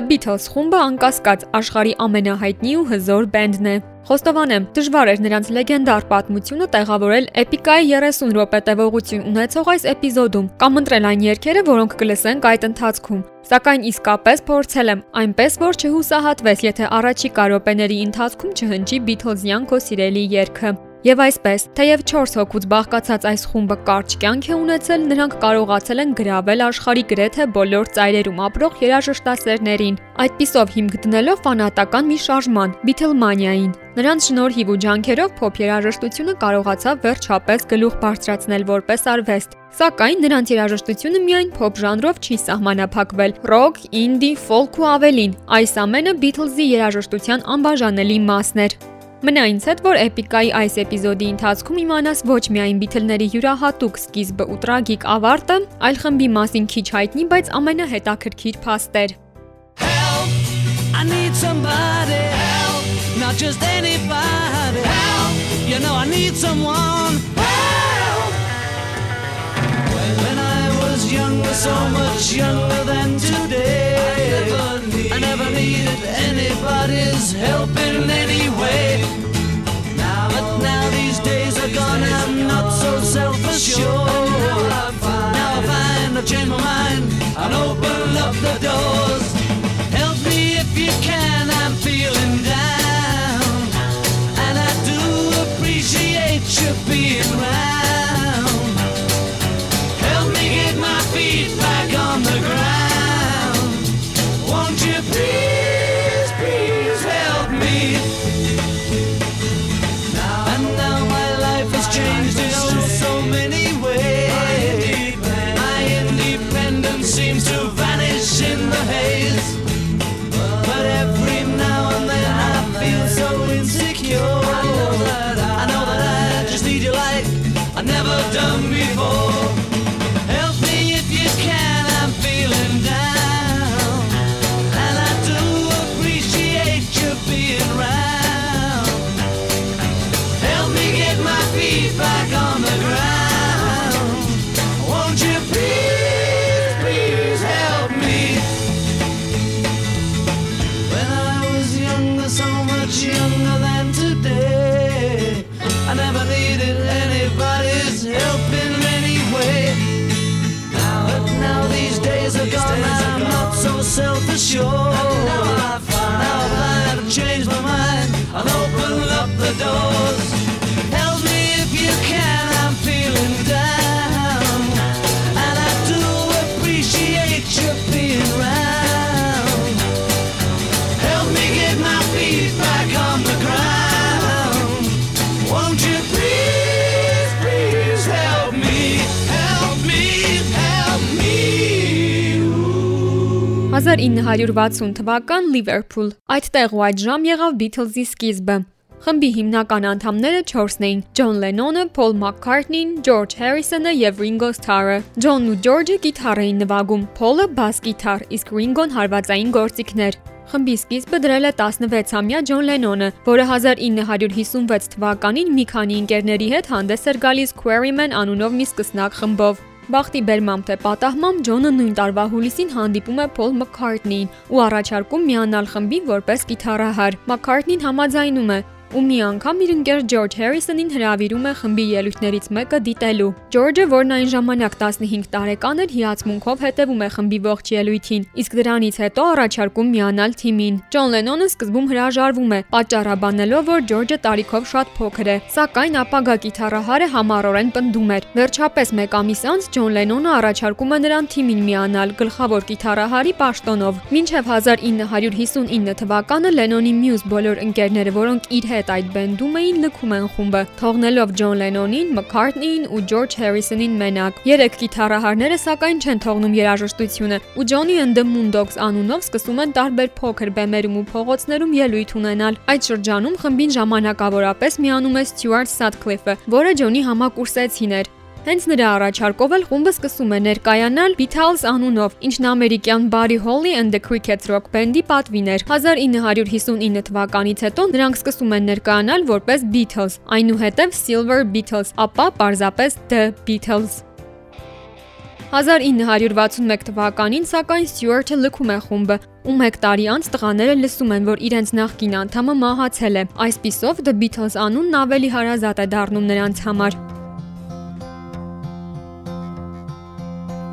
The Beatles խումբը անկասկած աշխարի ամենահայտնի ու հզոր բենդն է։ Խոստովանեմ, դժվար էր նրանց լեգենդար պատմությունը տեղավորել էպիկայի 30 րոպե տևողություն ունեցող այս էպիզոդում կամ ընտրել այն երգերը, որոնք կլսենք այդ ընթացքում։ Սակայն իսկապես փորձել եմ, այնպես որ չհուսահատվես, եթե առաջիկա րոպեների ընթացքում չհնչի Beatles-յան քո սիրելի երգը։ Եվ այսպես, թեև 4 հոգուց բաղկացած այս խումբը կարճ կյանք է ունեցել, նրանք կարողացել են գրավել աշխարի գրեթե բոլոր ծայրերում ապրող երաժշտասերներին, այդպիսով հիմք դնելով ֆանատական մի շարժման՝ Beatlemania-ին։ Նրանց շնորհիվ ու ջանքերով փոփ երաժշտությունը կարողացավ վերջապես գլուխ բարձրացնել որպես արվեստ։ Սակայն նրանց երաժշտությունը միայն փոփ ժանրով չի սահմանափակվել։ Ռոք, ինդի, ֆոլք ու ավելին։ Այս ամենը Beatles-ի երաժշտության անբաժանելի մասն էր։ Մնա ինձ հետ, որ էպիկայի այս էպիզոդի ընթացքում իմանաս ոչ միայն Beatle-ների յուրահատուկ սկիզբը ու տրագիկ ավարտը, այլ խմբի մասին քիչ հայտնի, բայց ամենահետաքրքիր փաստեր։ I need somebody help, not just anybody help. You know I need someone help. When I was younger, so much younger than today. I never needed anybody's help in any way. Self-assured. Now I find, now I find I've changed my mind and open up the doors. yo 1960 թվական Լիվերփուլ։ Այդտեղ ու այդ ժամ եղավ Beatles-ի սկիզբը։ Խմբի հիմնական անդամները 4-ն էին՝ Ջոն Լենոնը, Փոլ Մակքարթնին, Ջորջ Հարիսոնը եւ Ռինգո Սթարը։ Ջոնն ու Ջորջը գիտար էին նվագում, Փոլը բաս գիտար, իսկ Ռինգոն հարվածային գործիքներ։ Խմբի սկիզբը դրել է 16-ամյա Ջոն Լենոնը, որը 1956 թվականին մի քանի ընկերների հետ հանդես էր գալիս Quarrymen անունով մի սկսնակ խմբով։ Բախտի բերմամբ թե պատահմամբ Ջոնը նույն տարվա հուլիսին հանդիպում է Փոլ Մակքարթնիին ու առաջարկում միանալ խմբին որպես գիտարահար։ Մակքարթնին համաձայնում է ու մի անգամ իր ընկեր Ջորջ Հարիսոնին հրավիրում է խմբի ելույթներից մեկը դիտելու։ Ջորջը, որն այն ժամանակ 15 տարեկան էր, հիացմունքով հետևում է խմբի ողջ ելույթին, իսկ դրանից հետո առաջարկում միանալ թիմին։ Ջոն Լենոնը սկզբում հրաժարվում է, պատճառաբանելով, որ Ջորջը տարիքով շատ փոքր է, սակայն ապագա գիտարահարը համառորեն պնդում էր։ Վերջապես մեկ ամիս անց Ջոն Լենոնը առաջարկում է նրան թիմին միանալ գլխավոր գիտարահարի պաշտոնով։ Մինչև 1959 թվականը Լենոնի մյուս բոլոր ընկերները, որոնք իր հետ այդ բենդում էին լքում են խումբը, թողնելով Ջոն Լենոնին, Մքարթնիին ու Ջորջ Հարիսոնին մենակ։ Երեք գիտարահարները սակայն չեն թողնում երաժշտությունը, ու Ջոնի and the Moondogs անունով սկսում են տարբեր փոքր բեմերում ու փողոցներում ելույթ ունենալ։ Այդ շրջանում խմբին ժամանակավորապես միանում է Ստյուարտ Սաթքլիֆը, որը Ջոնի համակուրսեցին էր։ Հենց նրա առաջարկով էլ խումբը սկսում է ներկայանալ Beatles անունով, ինչն ամերիկյան Buddy Holly and the Crickets rock բենդի պատվին էր։ 1959 թվականից հետո նրանք սկսում են ներկայանալ որպես Beatles, այնուհետև Silver Beatles, ապա պարզապես The Beatles։ 1961 թվականին սակայն Stewart-ը լքում է խումբը, ու 1 տարի անց տղաները լսում են, որ իրենց նախկին անդամը մահացել է։ Այսպիսով The Beatles անունն ավելի հարազատ է դառնում նրանց համար։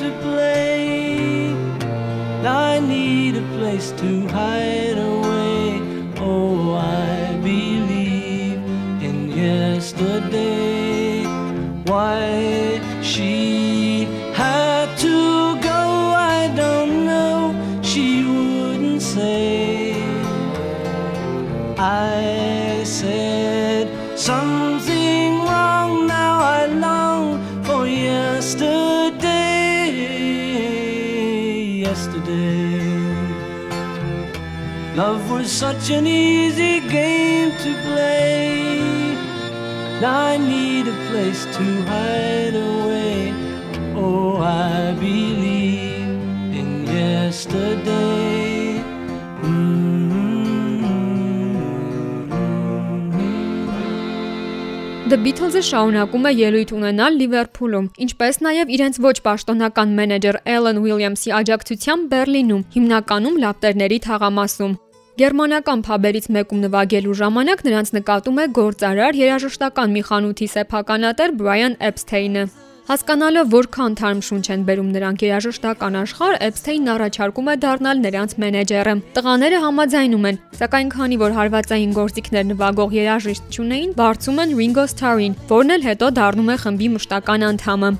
to play. I need a place to hide away. Oh, I believe in yesterday. Yesterday. Love was such an easy game to play. Now I need a place to hide away. Oh, I believe in yesterday. The Beatles-ը շարունակում է ելույթ ունենալ Լիվերփուլում, ինչպես նաև իրենց ոչ պաշտոնական մենեջեր Ellen Williams-ի աջակցությամբ Բերլինում, հիմնականում լապտերների թաղամասում։ Գերմանական փաբերից մեկում նվագելու ժամանակ նրանց նկատում է գործարար երաժշտական մի խանութի սեփականատեր Brian Epstein-ը։ Հասկանալով որքան թարմ շունչ են բերում նրանք երաժշտական աշխարհ, Epstein-ն առաջարկում է դառնալ նրանց մենեջերը։ Տղաները համաձայնում են, սակայն քանի որ հարվածային գործիքներ նվագող երաժիշտ չունեին, բարձում են Ringo Starr-ին, որն էլ հետո դառնում է խմբի մշտական անդամը։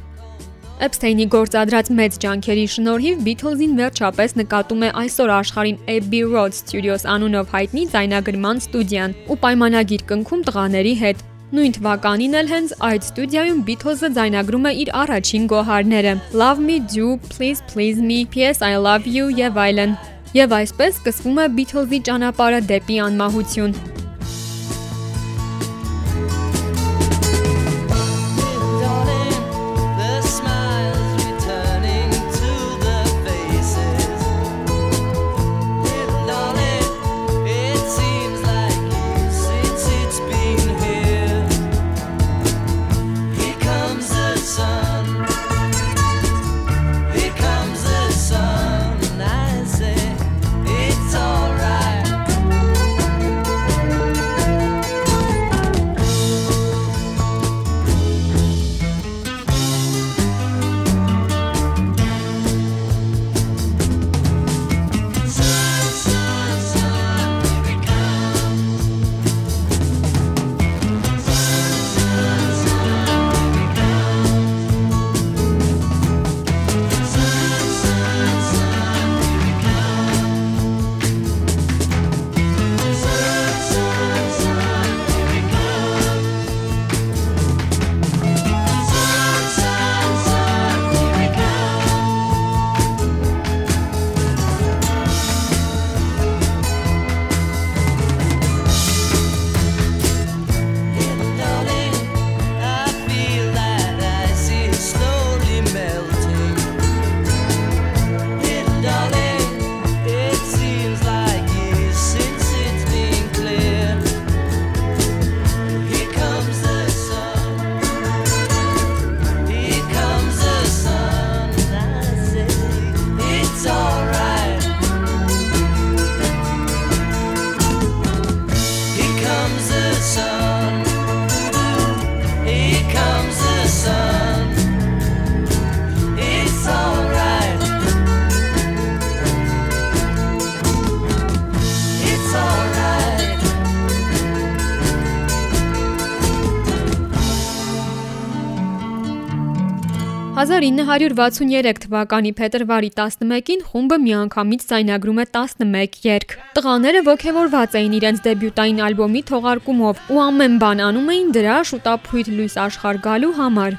Epstein-ի գործադրած մեծ ջանքերի շնորհիվ Beatles-ին վերջապես նկատում է այսօր աշխարհին Abbey Road Studios անունով հայտնի ձայնագրման ստուդիան ու պայմանագիր կնքում տղաների հետ։ Նույն թվականին էլ հենց այդ ստուդիայում Beatles-ը ձայնագրում է իր առաջին գոհարները՝ Love Me Do, Please Please Me, PS I Love You եւ այլն։ Եվ այսպես սկսվում է Beatles-ի ճանապարհը դեպի անմահություն։ 1963 թվականի փետրվարի 11-ին խումբը միանգամից ձայնագրում է 11 երգ։ Տղաները ոգևորված էին իրենց դեբյուտային ալբոմի թողարկումով ու ամեն բան անում էին դրա շուտափույթ լույս աշխարհ գալու համար։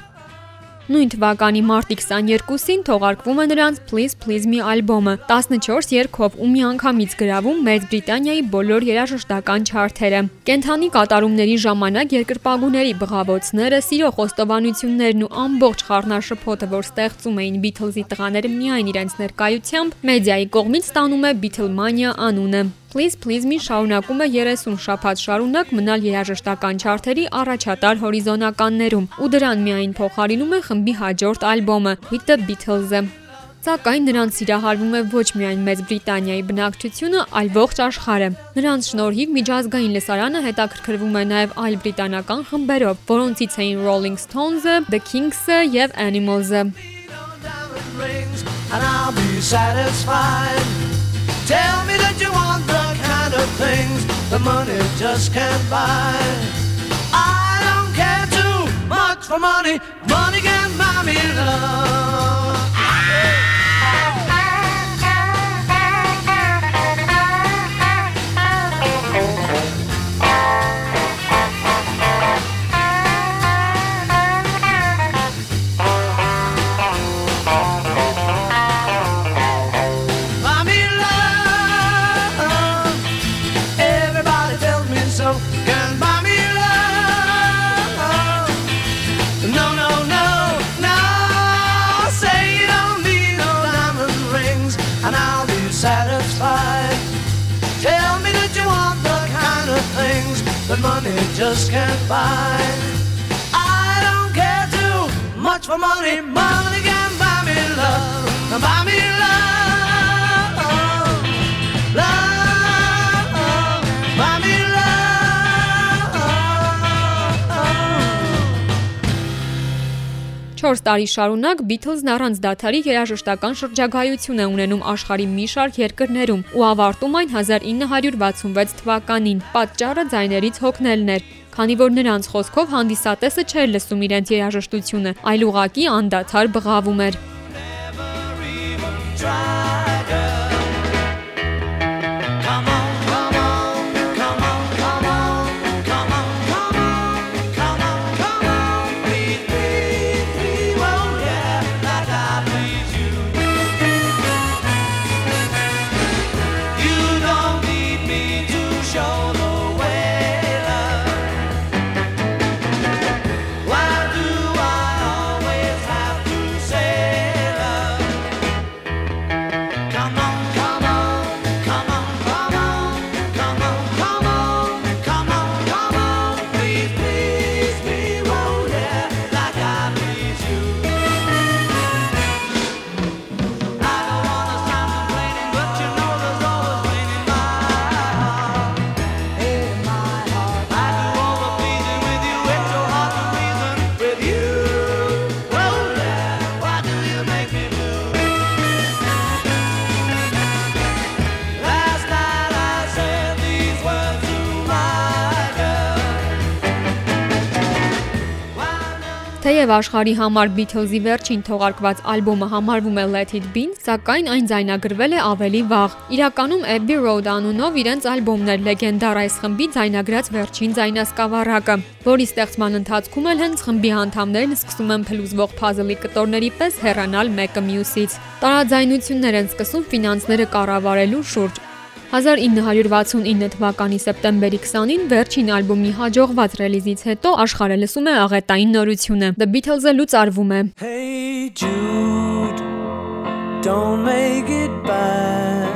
Նույն թվականի մարտի 22-ին թողարկվում է նրանց Please Please Me ալբոմը 14 երգով ու միանգամից գրավում Մեծ Բրիտանիայի բոլոր երաժշտական չարթերը։ Կենթանի կատարումների ժամանակ երկրպագուների բղավոցները, սիրո խոստովանություններն ու ամբողջ խառնաշփոթը, որ ստեղծում էին Beatles-ի տղաները միայն իրենց ներկայությամբ, մեդիայի կողմից ստանում է Beatlemania անունը։ Please Please Me շարունակում է 30 շաբաթ շարունակ մնալ երաժշտական չարթերի առաջատար հորիզոնականներում ու դրան միայն փոխարինում է խմբի հաջորդ ալբոմը With the Beatles-ը։ Սակայն նրանց սիրահարվում է ոչ միայն Մեծ Բրիտանիայի բնակչությունը, այլ ողջ աշխարհը։ Նրանց շնորհիվ միջազգային լսարանը հետաքրքրվում է նաև այլ բրիտանական խմբերով, որոնցից էին Rolling Stones-ը, The Kinks-ը եւ Animals-ը։ And I'll be satisfied Tell me that you want the kind of things the money just can't buy. I don't care too much for money, money can buy me love. Just can't buy. I don't care too much for money, money can buy me love, buy me love, love, buy me. 4 տարի շարունակ Beatles-ն առանց դադարի երաժշտական շրջագայություն է ունենում աշխարհի մի շարք երկրներում ու ավարտում այն 1966 թվականին։ Պատճառը ձայներից հոգնելն էր քանի որ նրանց խոսքով հանդիսատեսը չէր լսում իրենց երաժշտությունը, այլ ուղակի անդադար բղավում էր։ Թեև աշխարհի համար Beatles-ի վերջին թողարկված ալբոմը համարվում է Let It Be, սակայն այն ձայնագրվել է ավելի վաղ։ Իրականում Abbey Road անունով իրենց ալբոմն էր լեգենդար այս խմբի ձայնագրած վերջին ձայնասկավառակը, որի ստեղծման ընթացքում էլ հենց խմբի անդամներն սկսում են փլուզվող փազլի կտորների պես հեռանալ մեկը մյուսից։ Տարաձայնություններ են սկսում ֆինանսները կառավարելու շուրջ, 1969 թվականի սեպտեմբերի 20-ին վերջին ալբոմի հաջողված ռելիզից հետո աշխարհը լսում է աղետային նորությունը։ The Beatles-ը լուծարվում է։ Hey Jude, don't make it bad.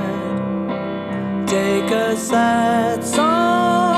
Take a sad song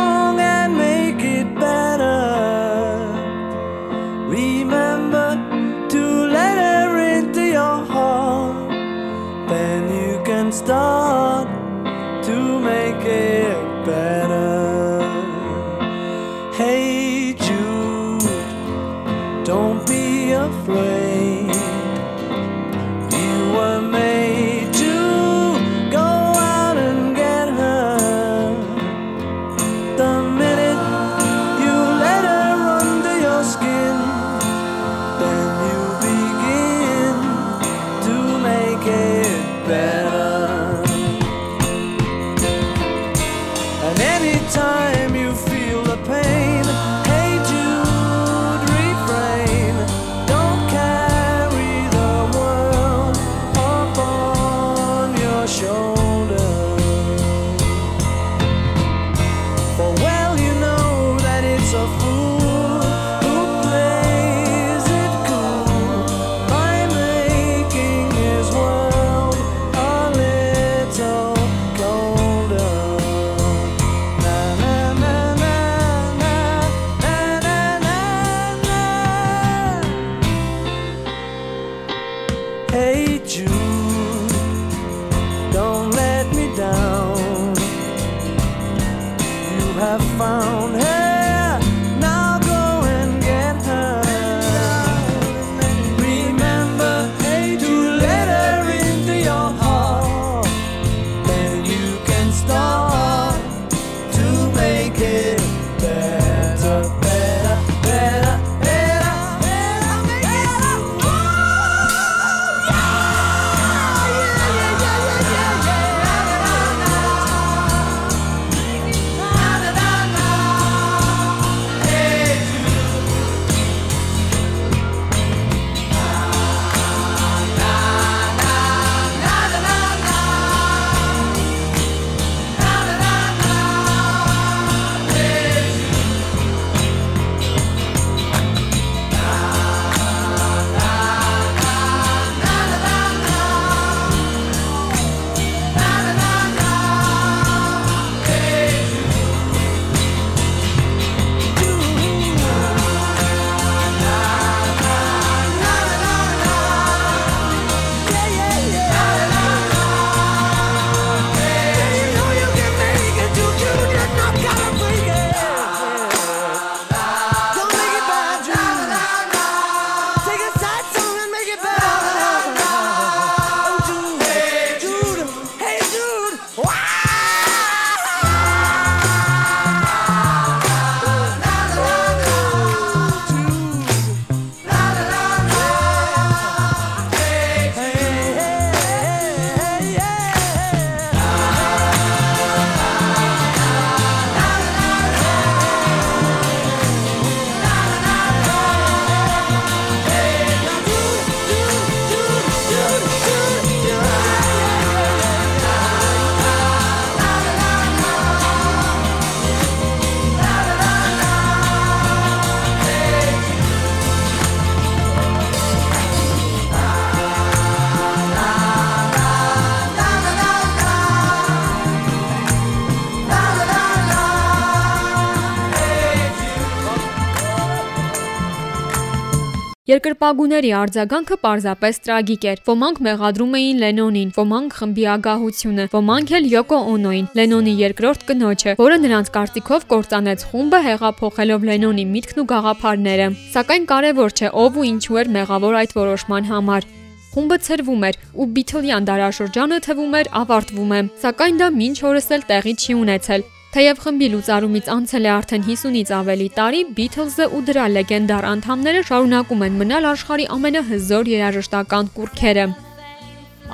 Երկրպագուների արձագանքը պարզապես տրագիկ էր։ Ոմանք մեղադրում էին Լենոնին, ոմանք խմբի ագահությունը, ոմանք էլ Յոկո Օնոին, Լենոնի երկրորդ կնոջը, որը նրանց կարծիքով կործանեց խումբը հեղափոխելով Լենոնի միտքն ու գաղափարները։ Սակայն կարևոր չէ ով ու ինչու էր մեղավոր այդ որոշման համար։ Խումբը ցրվում էր ու Բիթլյան դարաշրջանը թվում էր ավարտվում է, սակայն դա մինչ օրս էլ տեղի չի ունեցել։ Թեև խմբի լուծարումից անցել է արդեն 50-ից ավելի տարի, Beatles-ը ու դրա լեգենդար անդամները շարունակում են մնալ աշխարհի ամենահզոր երաժշտական կուրքերը։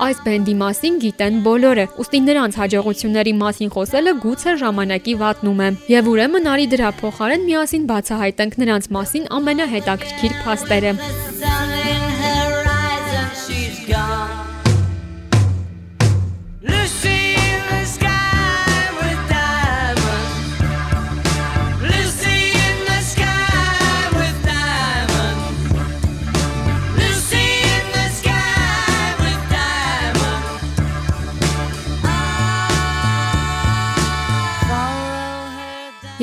Այս բենդի մասին գիտեն բոլորը, ուստի նրանց հաջողությունների մասին խոսելը գուցե ժամանակի վատնում է։ Եվ ուրեմն արի դրա փոխարեն միասին բացահայտենք նրանց մասին ամենահետաքրքիր փաստերը։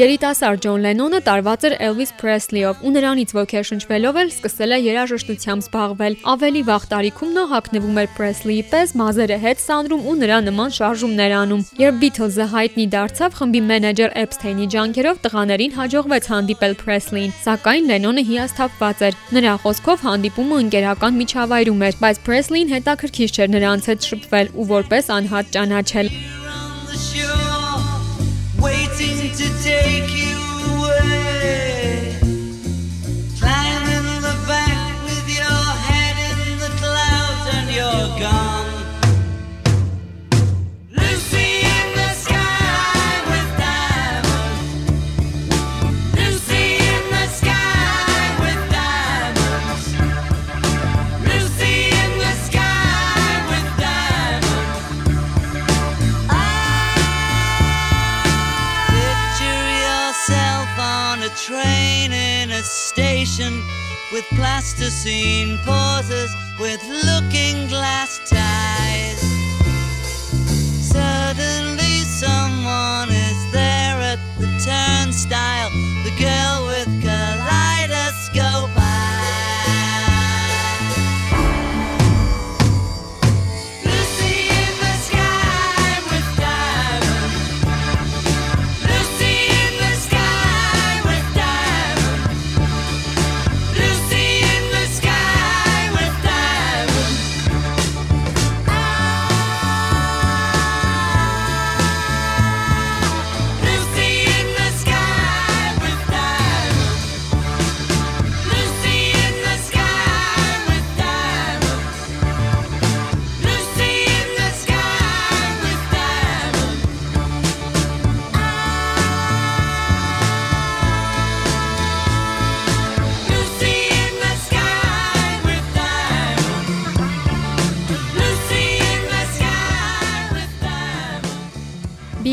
Երիտասարդ Ջոն Լենոնը տարված էր Elvis Presley-ով ու նրանից ոգեշնչվելով էլ սկսել է երաժշտությամբ զբաղվել։ Ավելի վաղ տարիքում նա հագնվում էր Presley-ի պես, մազերը հետ սանրում ու նրա նման շարժումներ անում։ Երբ Beatles-ը հայտնի դարձավ, խմբի մենեջեր Epstein-ի ջանքերով տղաներին հաջողվեց հանդիպել Presley-ին, սակայն Լենոնը հիասթափված էր։ Նրա խոսքով հանդիպումը ընկերական միջավայրում էր, բայց Presley-ին հետաքրքիր չէր նրանց հետ շփվել ու որպես անհատ ճանաչել։ gone. With plasticine pauses with looking glass ties.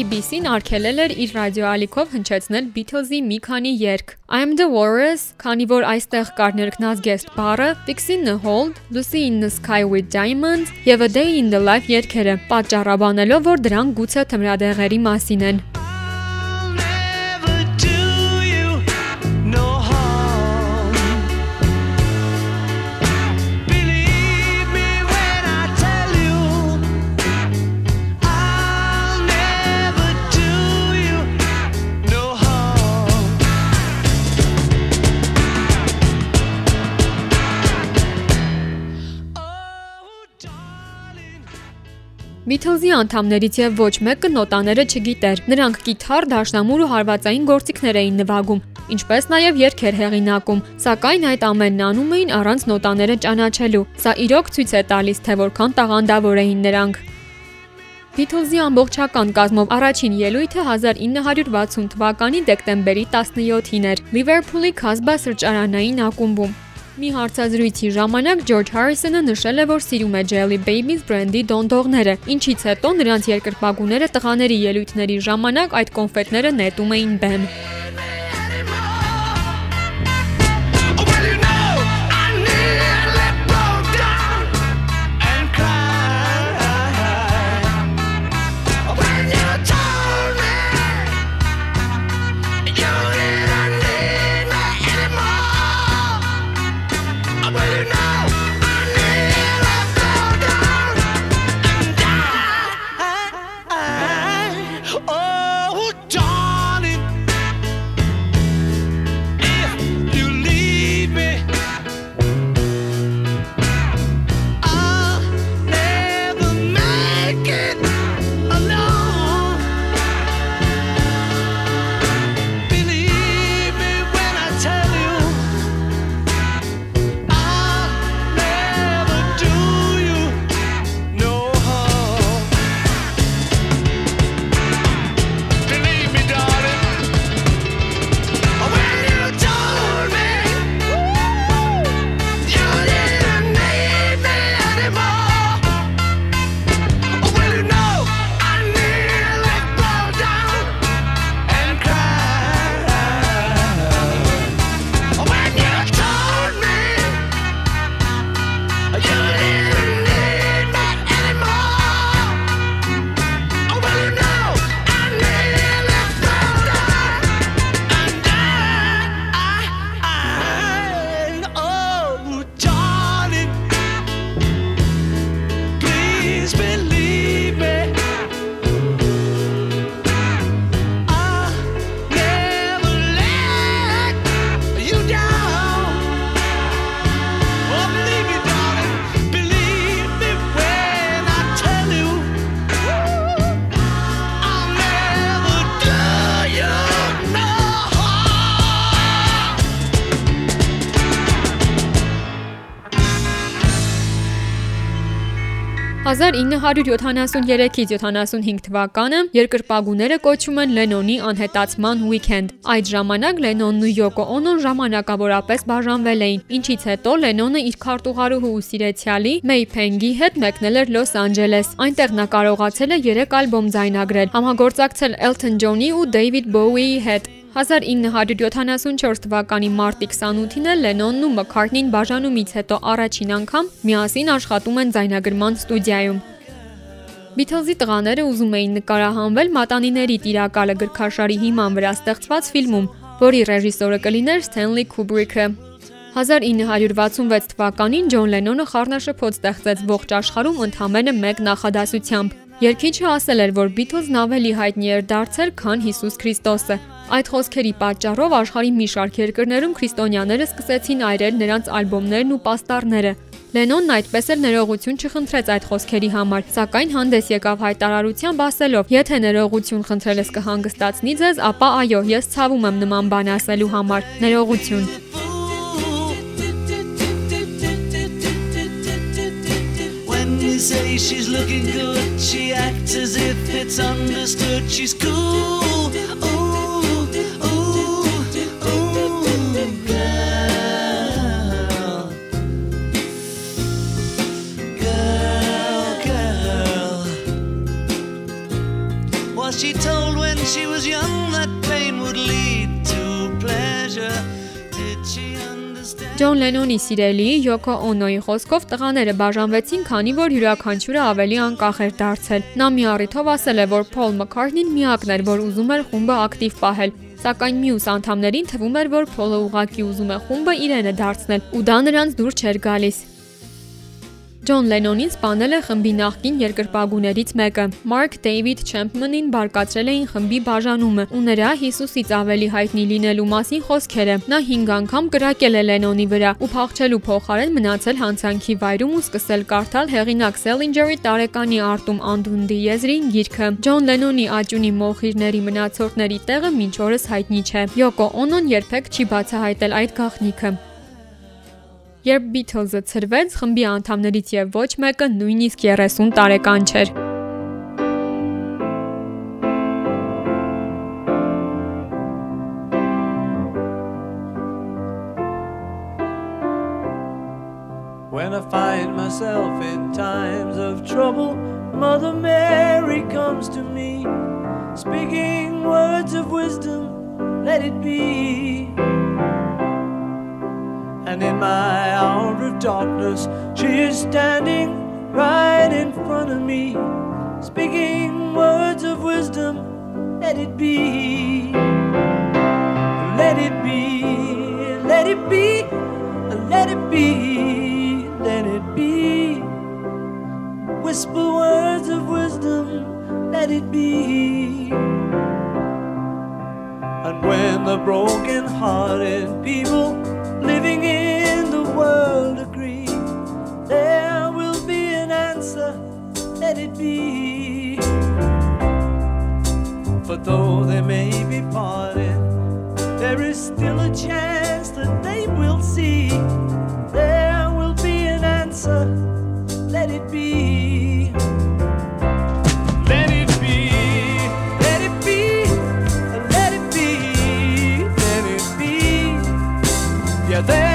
BBC-ն արգելել էր իր ռադիոալիքով հնչեցնել Beatles-ի մի քանի երգ։ I'm the Walrus, քանի որ այստեղ կար ներքնած guest բառը, Fixing the Hold, Lucy in the Sky with Diamonds եւ A Day in the Life երգերը, պատճառաբանելով, որ դրանք գուցե թմրադեղերի մասին են։ Beatles-ի անդամներից եւ ոչ մեկը նոտաները չգիտեր։ Նրանք կիթառ, դաշնամուր ու հարվածային գործիքներ էին նվագում, ինչպես նաեւ երգեր հեղինակում, սակայն այդ ամենն անում էին առանց նոտաները ճանաչելու։ Սա իրոք ցույց է տալիս, թե որքան տաղանդավոր էին նրանք։ Beatles-ի ամբողջական կազմով առաջին ելույթը 1960 թվականի դեկտեմբերի 17-ին էր Լիվերփուլի Քասբա սրճարանային ակումբում։ Մի հարցազրույցի ժամանակ Ջորջ Հարիսոնը նշել է, որ սիրում է Jelly Babies բրենդի դոնդողները, ինչից հետո նրանց երկրպագուները տղաների ելույթների ժամանակ այդ կոնֆետները նետում էին բեմ։ 1973-ից 75 թվականը երկրպագուները կոչում են Լենոնի անհետացման weekend։ Այդ ժամանակ Լենոնն ու Յոկո Օնոն ժամանակավորապես բաժանվել էին, ինչից հետո Լենոնը իր քարտուղարուհու ու սիրեցյալի Մեյ Փենգի հետ մեկնել էր Լոս Անջելես։ Այնտեղ նա կարողացել է 3 ալբոմ ձայնագրել, համագործակցել Elton John-ի ու David Bowie-ի հետ։ 1974 թվականի մարտի 28-ին էլ Լենոնն ու Մքարթնին բաժանումից հետո առաջին անգամ միասին աշխատում են ձայնագրման ստուդիայում։ Beatles-ի տղաները ուզում էին նկարահանվել Մատանիների տիրակալը գրքաշարի հիման վրա ստեղծված ֆիլմում, որի ռեժիսորը կլիներ Սթենլի Քուբրիքը։ 1966 թվականին Ջոն Լենոնը խառնաշփոթ ստեղծեց ողջ աշխարհում ընդամենը մեկ նախադասությամբ։ Երկիչը ասել էր, որ Beatles-ն ավելի հայտնի էր դարձել, քան Հիսուս Քրիստոսը։ Այդ խոսքերի պատճառով աշխարհի մի շարք երկրներում քրիստոնյաները սկսեցին այրել նրանց ալբոմներն ու պաստառները։ Լենոնն այդպես էլ ներողություն չխնդրեց այդ խոսքերի համար, սակայն հանդես եկավ հայտարարությամբ ասելով. «Եթե ներողություն խնդրելս կհանգստացնի ձեզ, ապա այո, ես ցավում եմ նման բան ասելու համար։ Ներողություն»։ say she's looking good, she acts as if it's understood. She's cool. Ooh, ooh, ooh, girl. Girl, girl. Well, she told when she was young that Ջոն Լենոնի սիրելի Յոկո Օնոյի խոսքով տղաները բաժանվեցին, քանի որ յուրաքանչյուրը ավելի անկախ էր դարձել։ Նա մի առիթով ասել է, որ Փոլ Մաքքարթնին միակն էր, որ ուզում էր խումբը ակտիվ պահել, սակայն մյուս անդամներին թվում էր, որ Փոլը ուղակի ուզում է խումբը իրենը դարձնել, ու դա նրանց դուր չէր գալիս։ Ջոն Լենոնին սպանել է խմբի նախկին երկրպագուներից մեկը։ Մարկ Դեյվիդ Չեմփմանին բարկացրել էին խմբի բաժանումը ու նրա Հիսուսից ավելի հայտնի լինելու մասին խոսքերը։ Նա 5 անգամ կրակել է Լենոնի վրա ու փախչելու փոխարեն մնացել հանցանքի վայրում ու սկսել կարդալ հեղինակ Սելինջերի տարեկանի Արտում Անդունդի եզրին գիրքը։ Ջոն Լենոնի աճունի մոխիրների մնացորդների տեղը մինչ օրս հայտնի չէ։ Յոկո Օնոն երբեք չի բացահայտել այդ գաղտնիքը։ Երբ Beatles-ը ցրվեց, խմբի անդամներից եւ ոչ մեկը նույնիսկ 30 տարեկան չէր։ When I find myself in times of trouble, Mother Mary comes to me, speaking words of wisdom, let it be. And in my hour of darkness, she is standing right in front of me, speaking words of wisdom, let it be. Let it be, let it be, let it be, let it be. Whisper words of wisdom, let it be. And when the broken hearted people living in the world agree, there will be an answer, let it be. But though they may be parted, there is still a chance that they will see. There will be an answer, let it be. where they